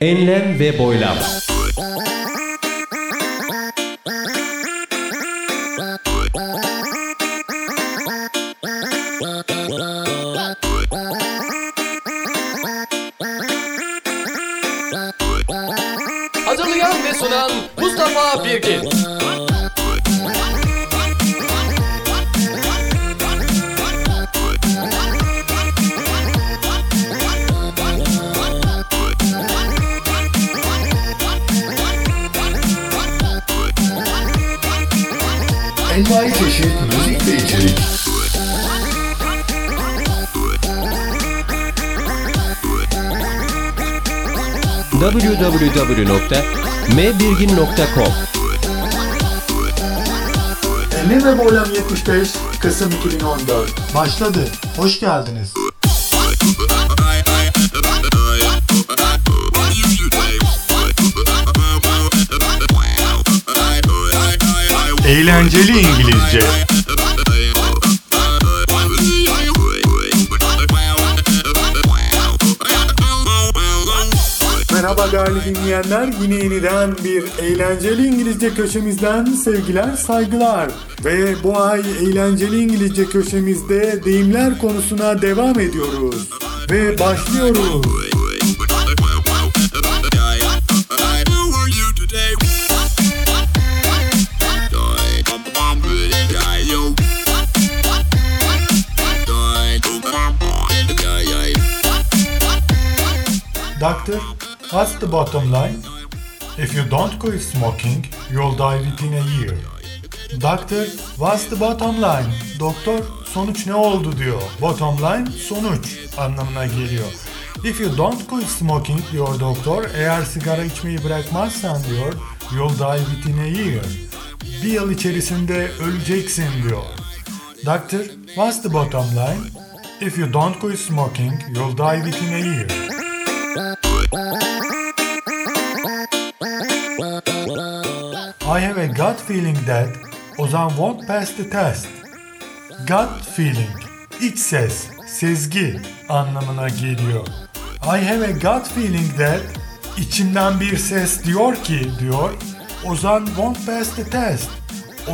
Enlem ve boylam. www.mbirgin.com Enlem ve Boylam 75 Kasım 2014 başladı. Hoş geldiniz. Eğlenceli İngilizce. Merhaba değerli dinleyenler. Yine yeniden bir eğlenceli İngilizce köşemizden sevgiler, saygılar. Ve bu ay eğlenceli İngilizce köşemizde deyimler konusuna devam ediyoruz. Ve başlıyoruz. Doctor, what's the bottom line? If you don't quit smoking, you'll die within a year. Doctor, what's the bottom line? Doktor, sonuç ne oldu diyor. Bottom line, sonuç anlamına geliyor. If you don't quit smoking diyor doktor, eğer sigara içmeyi bırakmazsan diyor, you'll die within a year. Bir yıl içerisinde öleceksin diyor. Doctor, what's the bottom line? If you don't quit smoking, you'll die within a year. I have a gut feeling that Ozan won't pass the test. Gut feeling, iç ses, sezgi anlamına geliyor. I have a gut feeling that içimden bir ses diyor ki diyor Ozan won't pass the test.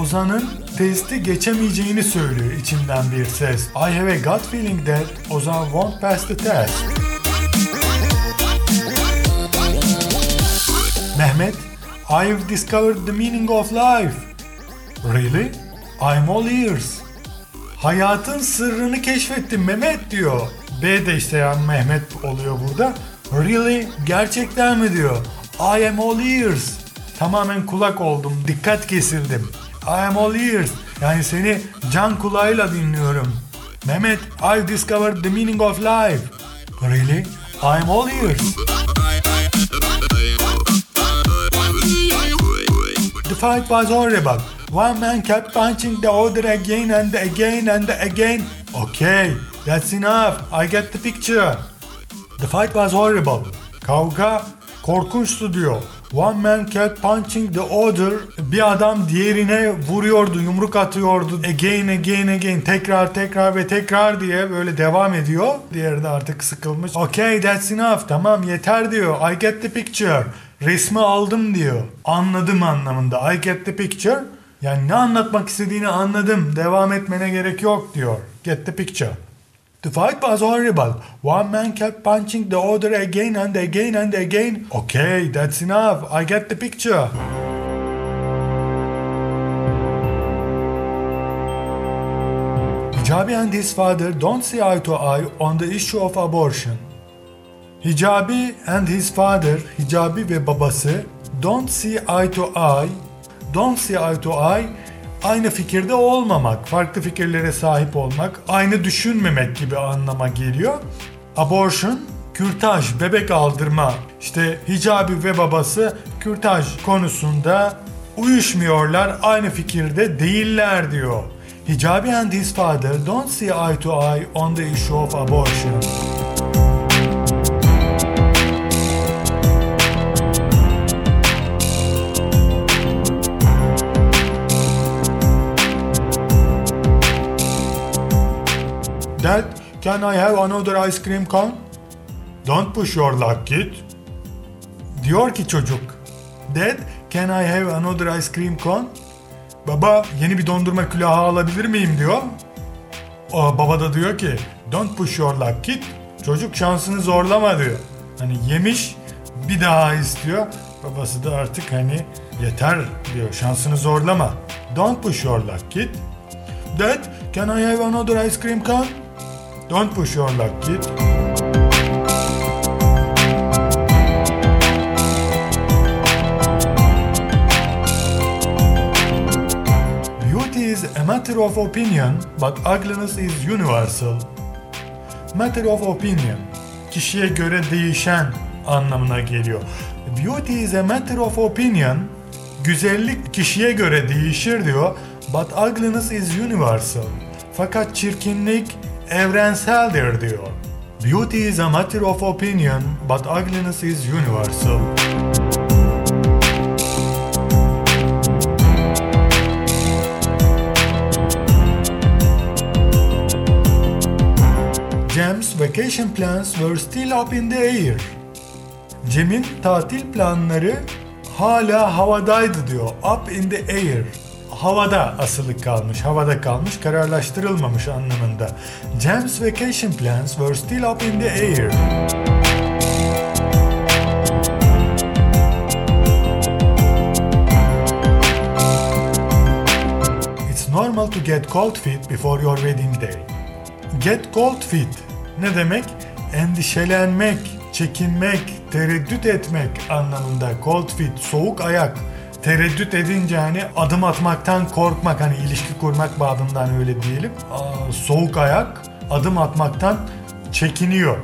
Ozan'ın testi geçemeyeceğini söylüyor içimden bir ses. I have a gut feeling that Ozan won't pass the test. Mehmet, I've discovered the meaning of life. Really? I'm all ears. Hayatın sırrını keşfettim Mehmet diyor. B de işte yani Mehmet oluyor burada. Really? Gerçekten mi diyor. I am all ears. Tamamen kulak oldum. Dikkat kesildim. I am all ears. Yani seni can kulağıyla dinliyorum. Mehmet, I've discovered the meaning of life. Really? I'm all ears. Fight was horrible. One man kept punching the other again and again and again. Okay, that's enough. I get the picture. The fight was horrible. Kavga korkunçtu diyor. One man kept punching the other. Bir adam diğerine vuruyordu, yumruk atıyordu. Again, again, again. Tekrar, tekrar ve tekrar diye böyle devam ediyor. Diğeri de artık sıkılmış. Okay, that's enough. Tamam yeter diyor. I get the picture. Resmi aldım diyor. Anladım anlamında. I get the picture. Yani ne anlatmak istediğini anladım. Devam etmene gerek yok diyor. Get the picture. The fight was horrible. One man kept punching the other again and again and again. Okay, that's enough. I get the picture. Hijabi and his father don't see eye to eye on the issue of abortion. Hijabi and his father, Hijabi ve babası don't see eye to eye, don't see eye to eye aynı fikirde olmamak, farklı fikirlere sahip olmak, aynı düşünmemek gibi anlama geliyor. Abortion, kürtaj, bebek aldırma. İşte Hicabi ve babası kürtaj konusunda uyuşmuyorlar, aynı fikirde değiller diyor. Hijabi and his father don't see eye to eye on the issue of abortion. Can I have another ice cream cone? Don't push your luck, kid. Diyor ki çocuk. Dad, can I have another ice cream cone? Baba, yeni bir dondurma külahı alabilir miyim diyor. O baba da diyor ki don't push your luck kid. Çocuk şansını zorlama diyor. Hani yemiş bir daha istiyor. Babası da artık hani yeter diyor şansını zorlama. Don't push your luck kid. Dad, can I have another ice cream cone? Don't push your luck kid. Beauty is a matter of opinion, but ugliness is universal. Matter of opinion, kişiye göre değişen anlamına geliyor. Beauty is a matter of opinion, güzellik kişiye göre değişir diyor. But ugliness is universal. Fakat çirkinlik evrenseldir diyor. Beauty is a matter of opinion, but ugliness is universal. Cem's vacation plans were still up in the air. Cem'in tatil planları hala havadaydı diyor. Up in the air. Havada asılı kalmış, havada kalmış, kararlaştırılmamış anlamında. Cem's vacation plans were still up in the air. It's normal to get cold feet before your wedding day. Get cold feet ne demek? Endişelenmek, çekinmek, tereddüt etmek anlamında cold feet, soğuk ayak. Tereddüt edince hani adım atmaktan korkmak hani ilişki kurmak babından öyle diyelim. Soğuk ayak adım atmaktan çekiniyor,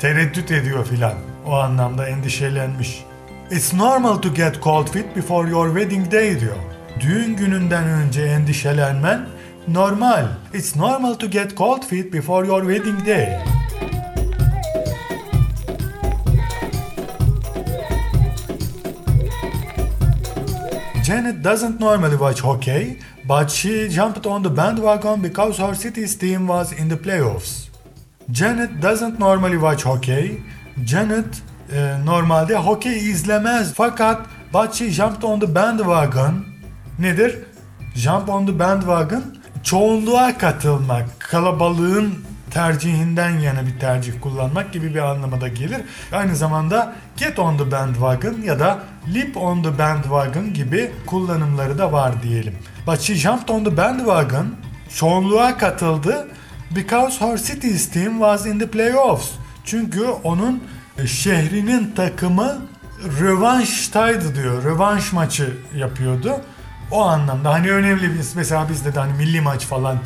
tereddüt ediyor filan. O anlamda endişelenmiş. It's normal to get cold feet before your wedding day diyor. Düğün gününden önce endişelenmen normal. It's normal to get cold feet before your wedding day. Janet doesn't normally watch hockey, but she jumped on the bandwagon because her city's team was in the playoffs. Janet doesn't normally watch hockey. Janet e, normalde hokey izlemez fakat but she jumped on the bandwagon nedir? Jump on the bandwagon çoğunluğa katılmak, kalabalığın tercihinden yana bir tercih kullanmak gibi bir anlama da gelir. Aynı zamanda get on the bandwagon ya da leap on the bandwagon gibi kullanımları da var diyelim. But she jumped on the bandwagon çoğunluğa katıldı because her city's team was in the playoffs. Çünkü onun şehrinin takımı rövanştaydı diyor. Rövanş maçı yapıyordu. O anlamda hani önemli bir mesela bizde de hani milli maç falan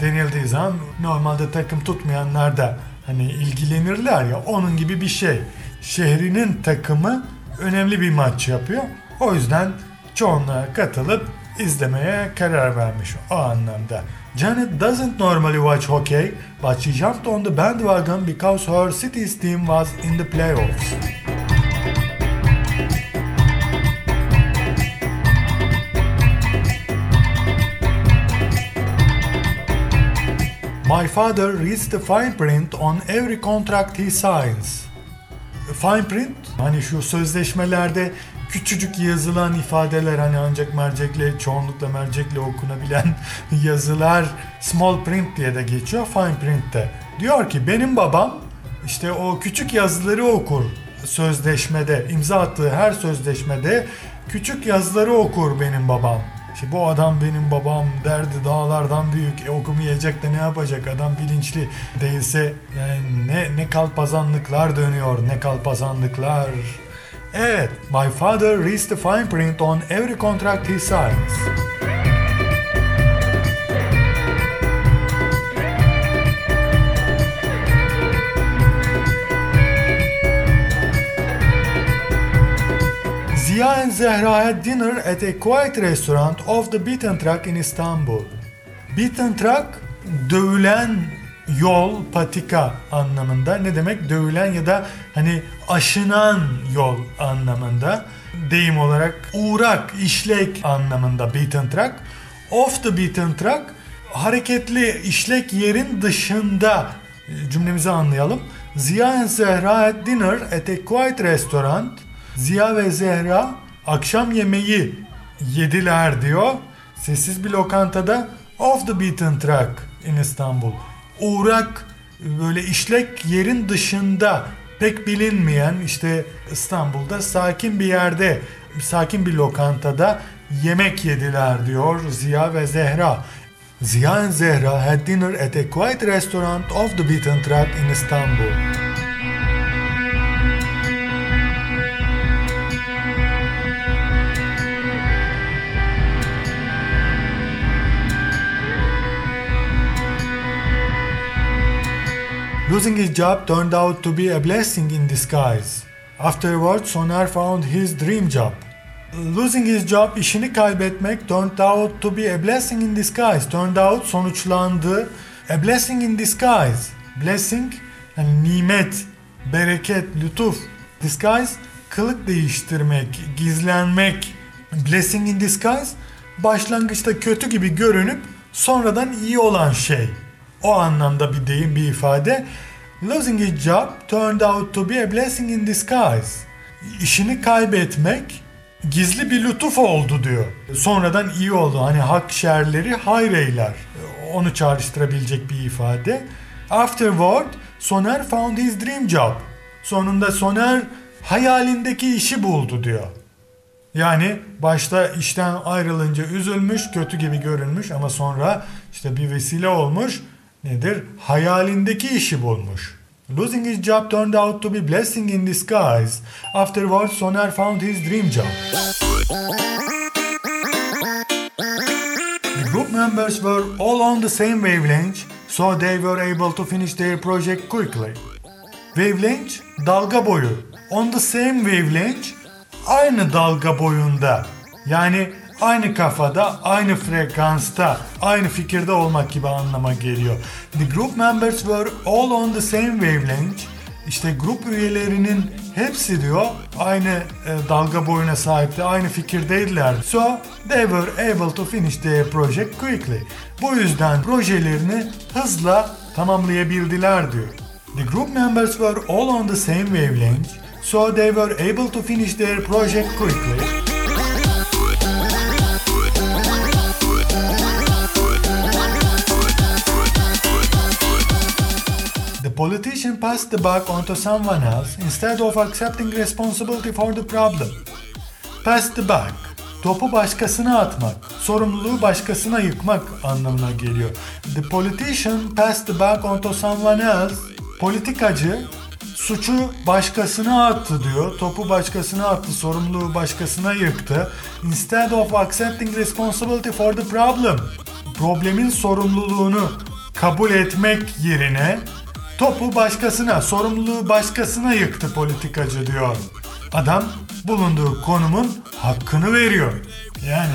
denildiği zaman normalde takım tutmayanlar da hani ilgilenirler ya onun gibi bir şey. Şehrinin takımı önemli bir maç yapıyor. O yüzden çoğunluğa katılıp izlemeye karar vermiş o anlamda. Janet doesn't normally watch hockey, but she jumped on the bandwagon because her city's team was in the playoffs. My father reads the fine print on every contract he signs. Fine print hani şu sözleşmelerde küçücük yazılan ifadeler hani ancak mercekle çoğunlukla mercekle okunabilen yazılar small print diye de geçiyor fine print'te. Diyor ki benim babam işte o küçük yazıları okur sözleşmede imza attığı her sözleşmede küçük yazıları okur benim babam. İşte bu adam benim babam derdi dağlardan büyük e, okumayacak da ne yapacak adam bilinçli değilse yani ne, ne kalpazanlıklar dönüyor ne kalpazanlıklar. Evet, my father reads the fine print on every contract he signs. And Zehra had dinner at a quiet restaurant off the beaten track in Istanbul. Beaten track, dövülen yol, patika anlamında. Ne demek? Dövülen ya da hani aşınan yol anlamında. Deyim olarak uğrak, işlek anlamında beaten track. Off the beaten track, hareketli işlek yerin dışında cümlemizi anlayalım. Ziya and Zehra had dinner at a quiet restaurant Ziya ve Zehra akşam yemeği yediler diyor. Sessiz bir lokantada off the beaten track in İstanbul. Uğrak böyle işlek yerin dışında pek bilinmeyen işte İstanbul'da sakin bir yerde sakin bir lokantada yemek yediler diyor Ziya ve Zehra. Ziya and Zehra had dinner at a quiet restaurant off the beaten track in Istanbul. Losing his job turned out to be a blessing in disguise. Afterwards, Soner found his dream job. Losing his job, işini kaybetmek turned out to be a blessing in disguise. Turned out, sonuçlandı. A blessing in disguise. Blessing, yani nimet, bereket, lütuf. Disguise, kılık değiştirmek, gizlenmek. Blessing in disguise, başlangıçta kötü gibi görünüp sonradan iyi olan şey. O anlamda bir deyim, bir ifade. Losing his job turned out to be a blessing in disguise. İşini kaybetmek gizli bir lütuf oldu diyor. Sonradan iyi oldu. Hani hak şerleri hayreyler. Onu çağrıştırabilecek bir ifade. Afterward, Soner found his dream job. Sonunda Soner hayalindeki işi buldu diyor. Yani başta işten ayrılınca üzülmüş, kötü gibi görünmüş ama sonra işte bir vesile olmuş. Nedir? Hayalindeki işi bulmuş. Losing his job turned out to be blessing in disguise. Afterwards, Soner found his dream job. The group members were all on the same wavelength, so they were able to finish their project quickly. Wavelength, dalga boyu. On the same wavelength, aynı dalga boyunda. Yani aynı kafada, aynı frekansta, aynı fikirde olmak gibi anlama geliyor. The group members were all on the same wavelength. İşte grup üyelerinin hepsi diyor aynı e, dalga boyuna sahipti, aynı fikirdeydiler. So they were able to finish their project quickly. Bu yüzden projelerini hızla tamamlayabildiler diyor. The group members were all on the same wavelength, so they were able to finish their project quickly. Politician passed the buck onto someone else instead of accepting responsibility for the problem. Pass the buck. Topu başkasına atmak, sorumluluğu başkasına yıkmak anlamına geliyor. The politician passed the buck onto someone else. Politikacı suçu başkasına attı diyor. Topu başkasına attı, sorumluluğu başkasına yıktı. Instead of accepting responsibility for the problem. Problemin sorumluluğunu kabul etmek yerine topu başkasına, sorumluluğu başkasına yıktı politikacı diyor. Adam bulunduğu konumun hakkını veriyor. Yani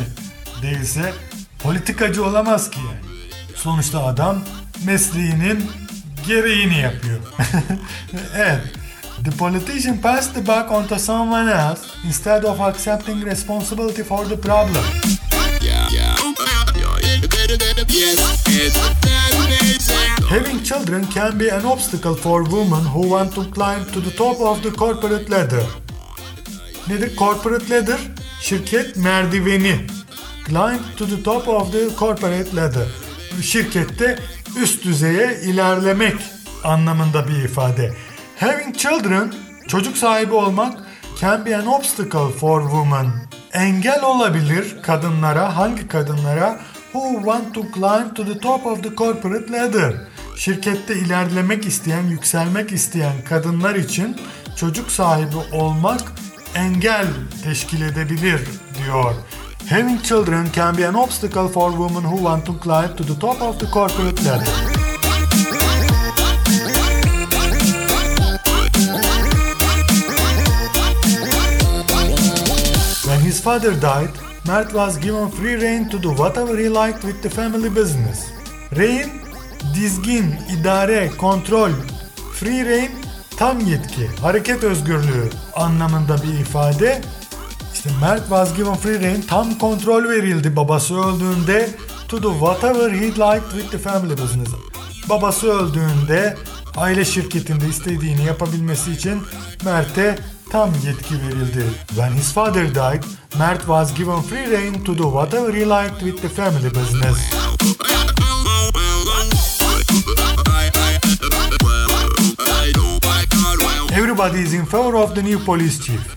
değilse politikacı olamaz ki. Sonuçta adam mesleğinin gereğini yapıyor. evet. The politician passed the buck onto someone else instead of accepting responsibility for the problem. Having children can be an obstacle for women who want to climb to the top of the corporate ladder. Nedir? Corporate ladder, şirket merdiveni. Climb to the top of the corporate ladder. Şirkette üst düzeye ilerlemek anlamında bir ifade. Having children, çocuk sahibi olmak can be an obstacle for women. Engel olabilir kadınlara, hangi kadınlara? Who want to climb to the top of the corporate ladder. Şirkette ilerlemek isteyen, yükselmek isteyen kadınlar için çocuk sahibi olmak engel teşkil edebilir diyor. Having children can be an obstacle for women who want to climb to the top of the corporate ladder. When his father died, Mert was given free rein to do whatever he liked with the family business. Rein, dizgin, idare, kontrol. Free rein, tam yetki, hareket özgürlüğü anlamında bir ifade. İşte Mert was given free rein, tam kontrol verildi babası öldüğünde to do whatever he liked with the family business. Babası öldüğünde aile şirketinde istediğini yapabilmesi için Mert'e tam yetki verildi. When his father died, Mert was given free rein to do whatever he liked with the family business. Everybody is in favor of the new police chief.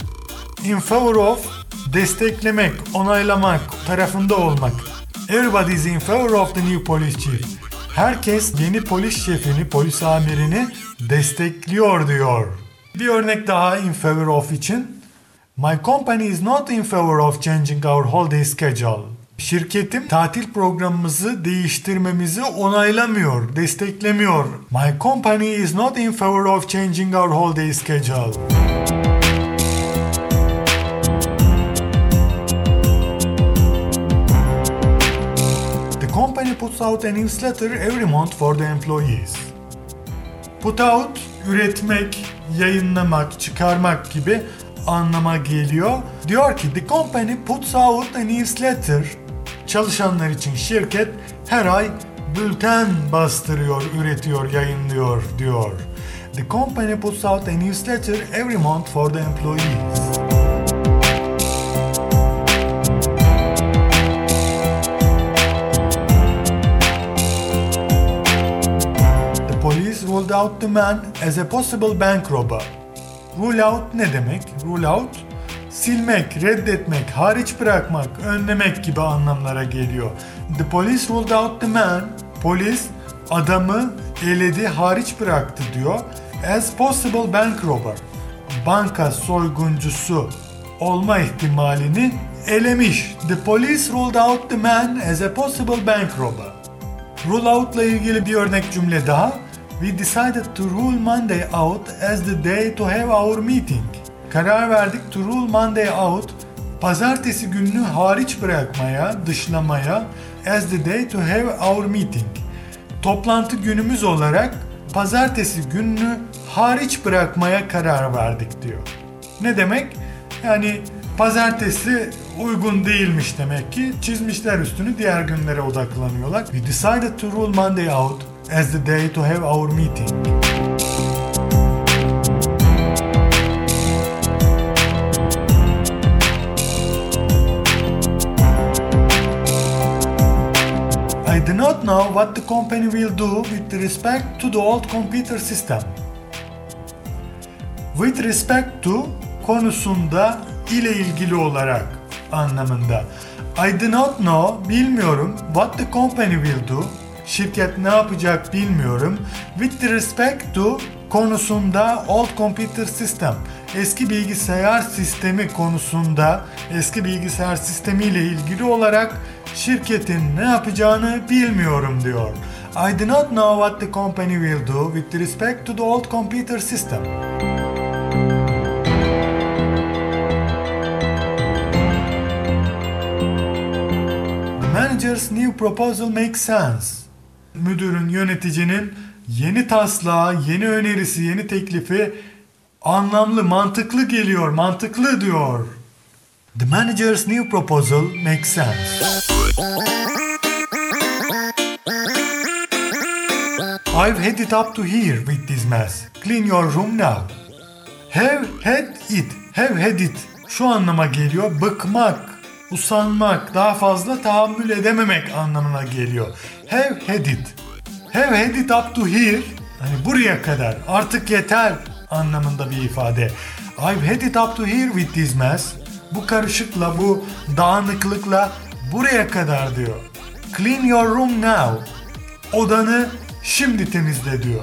In favor of desteklemek, onaylamak, tarafında olmak. Everybody is in favor of the new police chief. Herkes yeni polis şefini, polis amirini destekliyor diyor. Bir örnek daha in favor of için. My company is not in favor of changing our holiday schedule. Şirketim tatil programımızı değiştirmemizi onaylamıyor, desteklemiyor. My company is not in favor of changing our holiday schedule. The company puts out a newsletter every month for the employees. Put out, üretmek, yayınlamak, çıkarmak gibi anlama geliyor. Diyor ki the company puts out a newsletter. Çalışanlar için şirket her ay bülten bastırıyor, üretiyor, yayınlıyor diyor. The company puts out a newsletter every month for the employees. The police ruled out the man as a possible bank robber. Rule out ne demek? Rule out silmek, reddetmek, hariç bırakmak, önlemek gibi anlamlara geliyor. The police ruled out the man. Polis adamı eledi, hariç bıraktı diyor. As possible bank robber. Banka soyguncusu olma ihtimalini elemiş. The police ruled out the man as a possible bank robber. Rule out'la ilgili bir örnek cümle daha. We decided to rule Monday out as the day to have our meeting. Karar verdik to rule Monday out, pazartesi gününü hariç bırakmaya, dışlamaya as the day to have our meeting. Toplantı günümüz olarak pazartesi gününü hariç bırakmaya karar verdik diyor. Ne demek? Yani pazartesi uygun değilmiş demek ki. Çizmişler üstünü diğer günlere odaklanıyorlar. We decided to rule Monday out as the day to have our meeting. Not know what the company will do with respect to the old computer system. With respect to konusunda ile ilgili olarak anlamında. I do not know, bilmiyorum. What the company will do, şirket ne yapacak bilmiyorum. With respect to konusunda old computer system, eski bilgisayar sistemi konusunda, eski bilgisayar sistemi ile ilgili olarak şirketin ne yapacağını bilmiyorum diyor. I do not know what the company will do with respect to the old computer system. The manager's new proposal makes sense. Müdürün, yöneticinin yeni taslağı, yeni önerisi, yeni teklifi anlamlı, mantıklı geliyor, mantıklı diyor. The manager's new proposal makes sense. I've had it up to here with this mess. Clean your room now. Have had it. Have had it. Şu anlama geliyor. Bıkmak, usanmak, daha fazla tahammül edememek anlamına geliyor. Have had it. Have had it up to here. Hani buraya kadar. Artık yeter anlamında bir ifade. I've had it up to here with this mess. Bu karışıkla, bu dağınıklıkla buraya kadar diyor. Clean your room now. Odanı şimdi temizle diyor.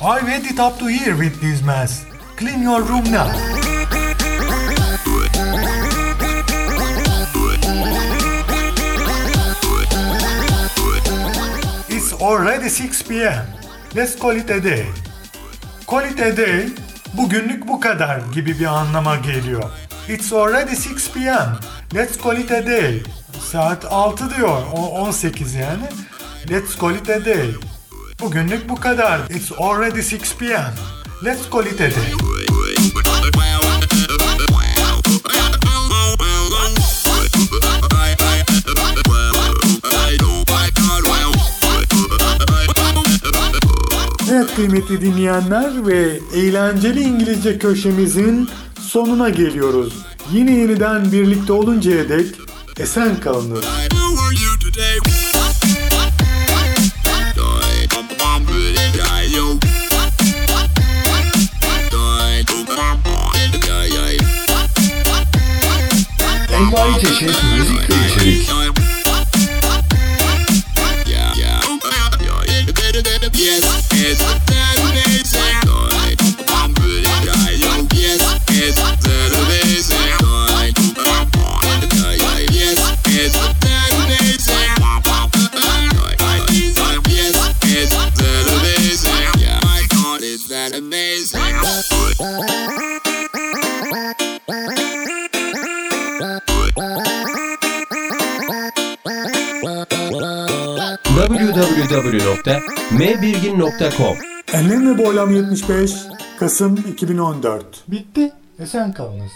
I've had it up to here with this mess. Clean your room now. It's already 6 p.m. Let's call it a day. Call it a day, bugünlük bu kadar gibi bir anlama geliyor. It's already 6 p.m. Let's call it a day. Saat 6 diyor, o 18 yani. Let's call it a day. Bugünlük bu kadar. It's already 6 p.m. Let's call it a day. Evet kıymetli dinleyenler ve eğlenceli İngilizce köşemizin sonuna geliyoruz. Yine yeniden birlikte oluncaya dek esen kalınız. Envai çeşit müzik ve içerik. www.mbirgin.com Enlem ve Boylam 75 Kasım 2014 Bitti. Esen kalınız.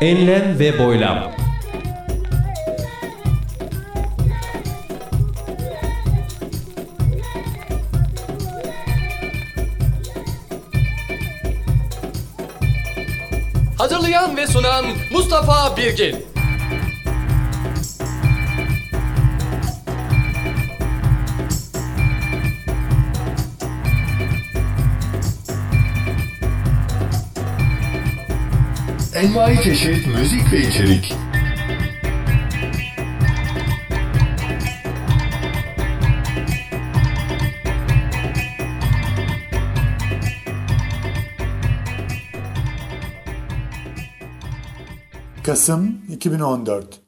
Enlem ve boylam. Hazırlayan ve sunan Mustafa Birgin. Envai çeşit müzik ve içerik. Kasım 2014